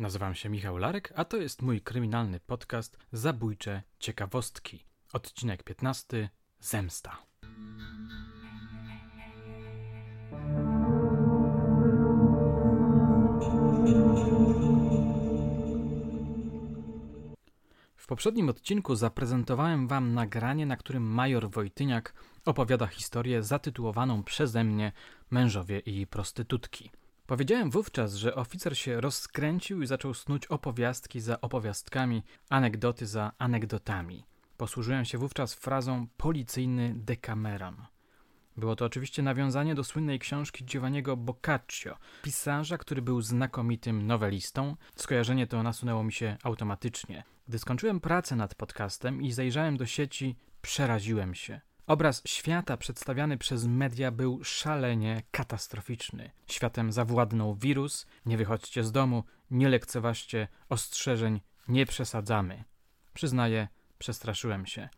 Nazywam się Michał Larek, a to jest mój kryminalny podcast Zabójcze Ciekawostki. Odcinek 15 Zemsta. W poprzednim odcinku zaprezentowałem Wam nagranie, na którym major Wojtyniak opowiada historię zatytułowaną przeze mnie Mężowie i prostytutki. Powiedziałem wówczas, że oficer się rozkręcił i zaczął snuć opowiastki za opowiastkami, anegdoty za anegdotami. Posłużyłem się wówczas frazą policyjny dekameron. Było to oczywiście nawiązanie do słynnej książki Giovanniego Boccaccio, pisarza, który był znakomitym nowelistą. Skojarzenie to nasunęło mi się automatycznie. Gdy skończyłem pracę nad podcastem i zajrzałem do sieci, przeraziłem się. Obraz świata przedstawiany przez media był szalenie katastroficzny. Światem zawładnął wirus, nie wychodźcie z domu, nie lekceważcie ostrzeżeń, nie przesadzamy. Przyznaję, przestraszyłem się.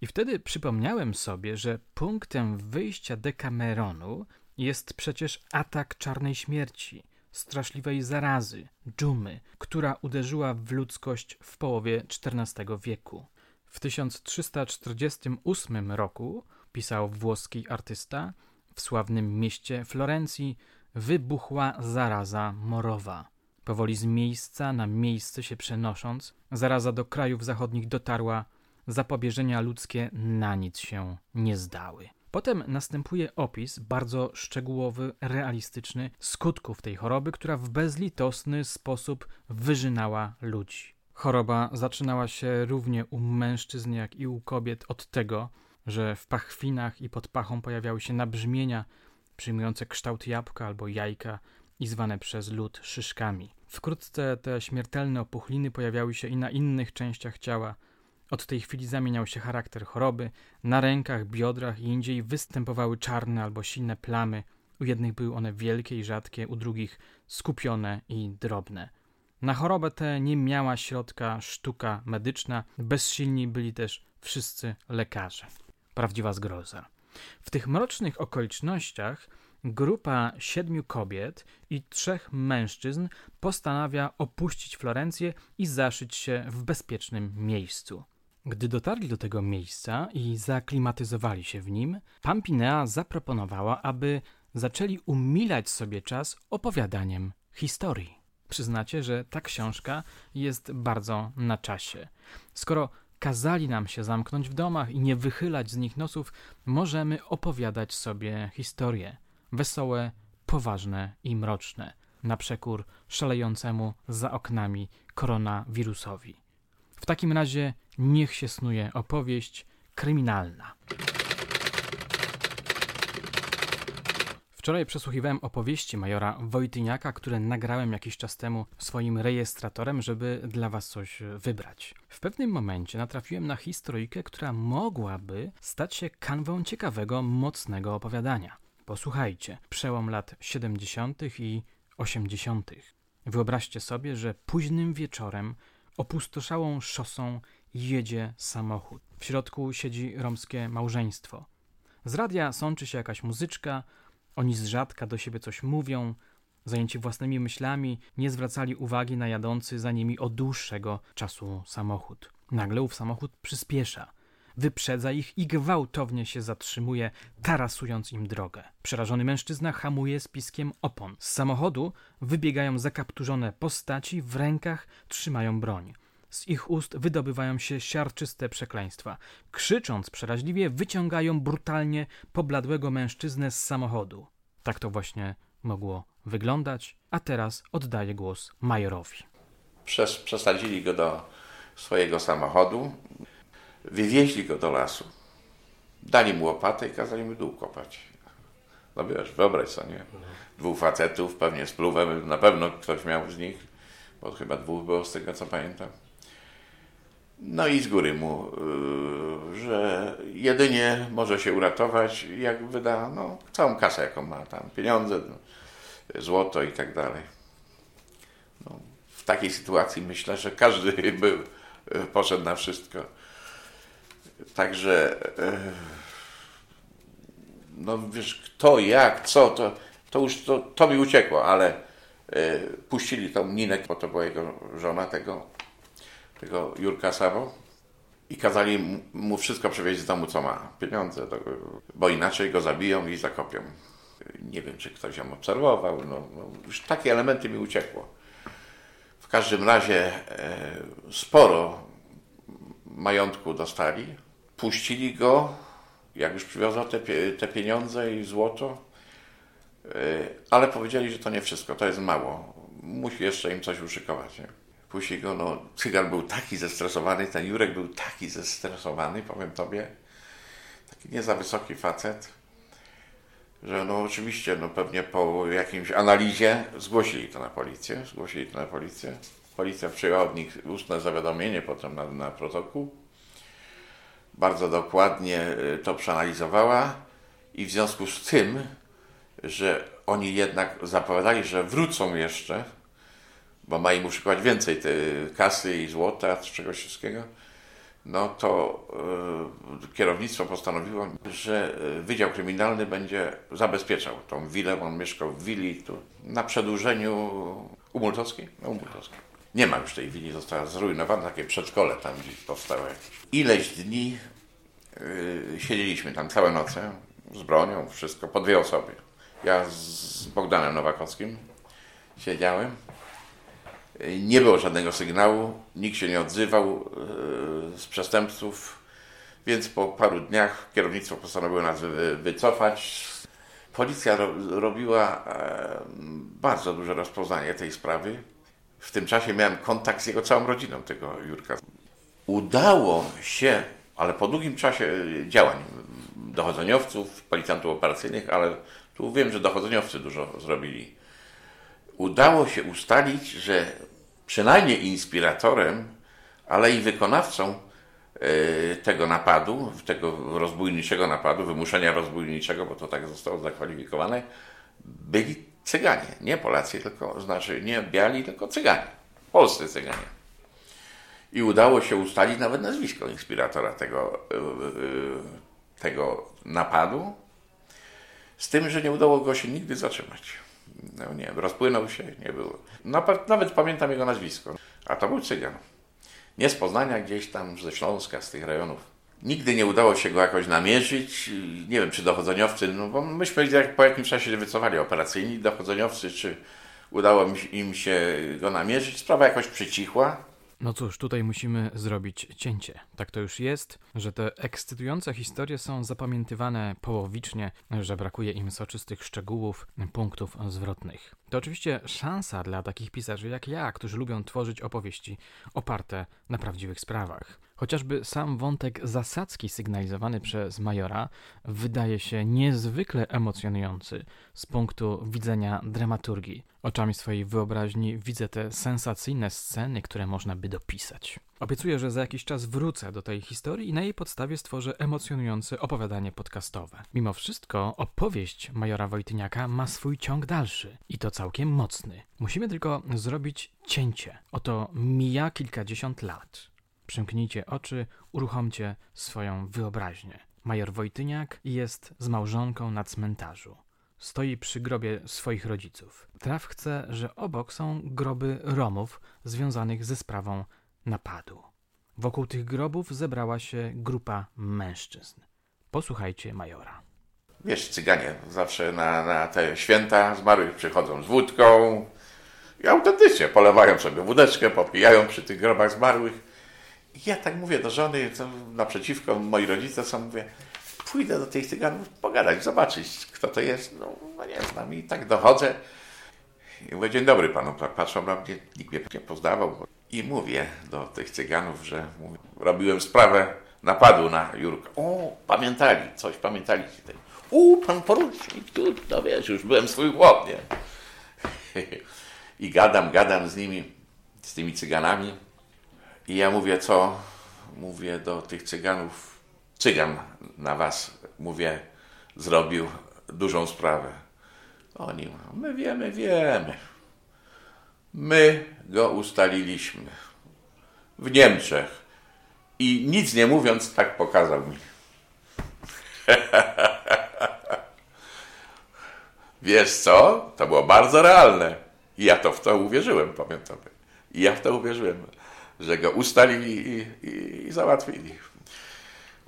I wtedy przypomniałem sobie, że punktem wyjścia Dekameronu jest przecież atak czarnej śmierci, straszliwej zarazy, dżumy, która uderzyła w ludzkość w połowie XIV wieku. W 1348 roku, pisał włoski artysta, w sławnym mieście Florencji wybuchła zaraza morowa. Powoli z miejsca na miejsce się przenosząc, zaraza do krajów zachodnich dotarła, zapobieżenia ludzkie na nic się nie zdały. Potem następuje opis, bardzo szczegółowy, realistyczny, skutków tej choroby, która w bezlitosny sposób wyżynała ludzi. Choroba zaczynała się równie u mężczyzn, jak i u kobiet od tego, że w pachwinach i pod pachą pojawiały się nabrzmienia przyjmujące kształt jabłka albo jajka i zwane przez lud szyszkami. Wkrótce te śmiertelne opuchliny pojawiały się i na innych częściach ciała. Od tej chwili zamieniał się charakter choroby. Na rękach, biodrach i indziej występowały czarne albo silne plamy. U jednych były one wielkie i rzadkie, u drugich skupione i drobne. Na chorobę tę nie miała środka sztuka medyczna, bezsilni byli też wszyscy lekarze. Prawdziwa zgroza. W tych mrocznych okolicznościach grupa siedmiu kobiet i trzech mężczyzn postanawia opuścić Florencję i zaszyć się w bezpiecznym miejscu. Gdy dotarli do tego miejsca i zaklimatyzowali się w nim, Pampinea zaproponowała, aby zaczęli umilać sobie czas opowiadaniem historii. Przyznacie, że ta książka jest bardzo na czasie. Skoro kazali nam się zamknąć w domach i nie wychylać z nich nosów, możemy opowiadać sobie historie. Wesołe, poważne i mroczne, na przekór szalejącemu za oknami koronawirusowi. W takim razie niech się snuje opowieść kryminalna. Wczoraj przesłuchiwałem opowieści majora Wojtyniaka, które nagrałem jakiś czas temu swoim rejestratorem, żeby dla was coś wybrać. W pewnym momencie natrafiłem na historyjkę, która mogłaby stać się kanwą ciekawego, mocnego opowiadania. Posłuchajcie, przełom lat 70. i 80. Wyobraźcie sobie, że późnym wieczorem opustoszałą szosą jedzie samochód. W środku siedzi romskie małżeństwo. Z radia sączy się jakaś muzyczka, oni z rzadka do siebie coś mówią, zajęci własnymi myślami, nie zwracali uwagi na jadący za nimi od dłuższego czasu samochód. Nagle ów samochód przyspiesza, wyprzedza ich i gwałtownie się zatrzymuje, tarasując im drogę. Przerażony mężczyzna hamuje z piskiem opon. Z samochodu wybiegają zakapturzone postaci, w rękach trzymają broń. Z ich ust wydobywają się siarczyste przekleństwa. Krzycząc przeraźliwie, wyciągają brutalnie pobladłego mężczyznę z samochodu. Tak to właśnie mogło wyglądać, a teraz oddaję głos majorowi. Przes przesadzili go do swojego samochodu, wywieźli go do lasu, dali mu łopatę i kazali mu dół kopać. No wiesz, wyobraź sobie, dwóch facetów, pewnie z pluwem, na pewno ktoś miał z nich, bo chyba dwóch było z tego co pamiętam. No i z góry mu, yy, że jedynie może się uratować, jak wyda no, całą kasę, jaką ma tam, pieniądze, no, złoto i tak dalej. No, w takiej sytuacji myślę, że każdy był, yy, poszedł na wszystko. Także, yy, no wiesz, kto, jak, co, to, to już to, to mi uciekło, ale puścili tą Ninę, bo to była jego żona, tego, tego Jurka Sabo i kazali mu wszystko przywieźć z domu, co ma, pieniądze, bo inaczej go zabiją i zakopią. Nie wiem, czy ktoś ją obserwował, no, no już takie elementy mi uciekło. W każdym razie e, sporo majątku dostali, puścili go, jak już przywiozą te, te pieniądze i złoto, e, ale powiedzieli, że to nie wszystko, to jest mało. Musi jeszcze im coś uszykować. Nie? Później go, no, cygan był taki zestresowany, ten Jurek był taki zestresowany, powiem tobie, taki nie za wysoki facet, że no oczywiście, no pewnie po jakimś analizie zgłosili to na policję, zgłosili to na policję. Policja przyjęła od nich ustne zawiadomienie potem na, na protokół. Bardzo dokładnie y, to przeanalizowała i w związku z tym, że oni jednak zapowiadali, że wrócą jeszcze, bo ma im uszykować więcej tej kasy i złota, czegoś wszystkiego, no to y, kierownictwo postanowiło, że Wydział Kryminalny będzie zabezpieczał tą willę. On mieszkał w willi tu na przedłużeniu Umultowskiej. No, Umultowskiej. Nie ma już tej willi, została zrujnowana, takie przedszkole tam gdzieś powstało. Ileś dni yy, siedzieliśmy tam całe noce z bronią, wszystko, po dwie osoby. Ja z Bogdanem Nowakowskim siedziałem nie było żadnego sygnału, nikt się nie odzywał e, z przestępców, więc po paru dniach kierownictwo postanowiło nas wycofać. Policja ro robiła e, bardzo duże rozpoznanie tej sprawy. W tym czasie miałem kontakt z jego całą rodziną, tego Jurka. Udało się, ale po długim czasie działań dochodzeniowców, policjantów operacyjnych, ale tu wiem, że dochodzeniowcy dużo zrobili udało się ustalić, że przynajmniej inspiratorem, ale i wykonawcą e, tego napadu, tego rozbójniczego napadu, wymuszenia rozbójniczego, bo to tak zostało zakwalifikowane, byli Cyganie. Nie Polacy, tylko, znaczy nie biali, tylko Cyganie. Polscy Cyganie. I udało się ustalić nawet nazwisko inspiratora tego, e, e, tego napadu, z tym, że nie udało go się nigdy zatrzymać no nie wiem, rozpłynął się, nie było. Nawet pamiętam jego nazwisko, a to był Cygan. Nie z Poznania, gdzieś tam ze Śląska, z tych rejonów. Nigdy nie udało się go jakoś namierzyć. Nie wiem, czy dochodzeniowcy, no bo myśmy jak po jakimś czasie wycofali operacyjni, dochodzeniowcy, czy udało im się go namierzyć. Sprawa jakoś przycichła. No cóż, tutaj musimy zrobić cięcie. Tak to już jest, że te ekscytujące historie są zapamiętywane połowicznie, że brakuje im soczystych szczegółów, punktów zwrotnych. To oczywiście szansa dla takich pisarzy jak ja, którzy lubią tworzyć opowieści oparte na prawdziwych sprawach. Chociażby sam wątek zasadzki sygnalizowany przez Majora wydaje się niezwykle emocjonujący z punktu widzenia dramaturgii. Oczami swojej wyobraźni widzę te sensacyjne sceny, które można by dopisać. Obiecuję, że za jakiś czas wrócę do tej historii i na jej podstawie stworzę emocjonujące opowiadanie podcastowe. Mimo wszystko, opowieść Majora Wojtyniaka ma swój ciąg dalszy i to całkiem mocny. Musimy tylko zrobić cięcie. Oto mija kilkadziesiąt lat. Przymknijcie oczy, uruchomcie swoją wyobraźnię. Major Wojtyniak jest z małżonką na cmentarzu. Stoi przy grobie swoich rodziców. Traf chce, że obok są groby Romów związanych ze sprawą napadu. Wokół tych grobów zebrała się grupa mężczyzn. Posłuchajcie majora. Wiesz, cyganie zawsze na, na te święta zmarłych przychodzą z wódką i autentycznie polewają sobie wódeczkę, popijają przy tych grobach zmarłych ja tak mówię do żony, naprzeciwko moi rodzice są, mówię, pójdę do tych cyganów pogadać, zobaczyć, kto to jest. No, no nie znam i tak dochodzę. I mówię, dzień dobry panu, patrzą na mnie, nikt mnie nie poznawał. I mówię do tych cyganów, że mówię, robiłem sprawę napadu na Jurka. O, pamiętali, coś pamiętali. U, pan porucznik, tu, no wiesz, już byłem swój chłop, nie? I gadam, gadam z nimi, z tymi cyganami. I ja mówię, co? Mówię do tych cyganów, cygan na was, mówię, zrobił dużą sprawę. Oni, my wiemy, wiemy. My go ustaliliśmy w Niemczech. I nic nie mówiąc, tak pokazał mi. Wiesz co? To było bardzo realne. I ja to w to uwierzyłem, pamiętam. I ja w to uwierzyłem, że go ustalili i, i, i załatwili.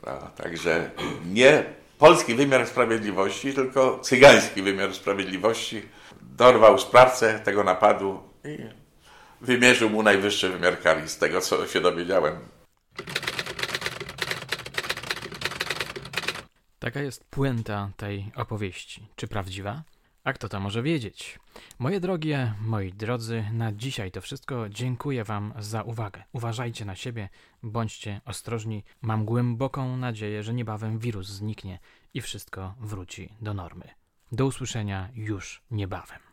No, także nie polski wymiar sprawiedliwości, tylko cygański wymiar sprawiedliwości dorwał sprawcę tego napadu i wymierzył mu najwyższy wymiar kary, z tego co się dowiedziałem. Taka jest puenta tej opowieści. Czy prawdziwa? A kto to może wiedzieć? Moje drogie, moi drodzy, na dzisiaj to wszystko. Dziękuję Wam za uwagę. Uważajcie na siebie, bądźcie ostrożni. Mam głęboką nadzieję, że niebawem wirus zniknie i wszystko wróci do normy. Do usłyszenia już niebawem.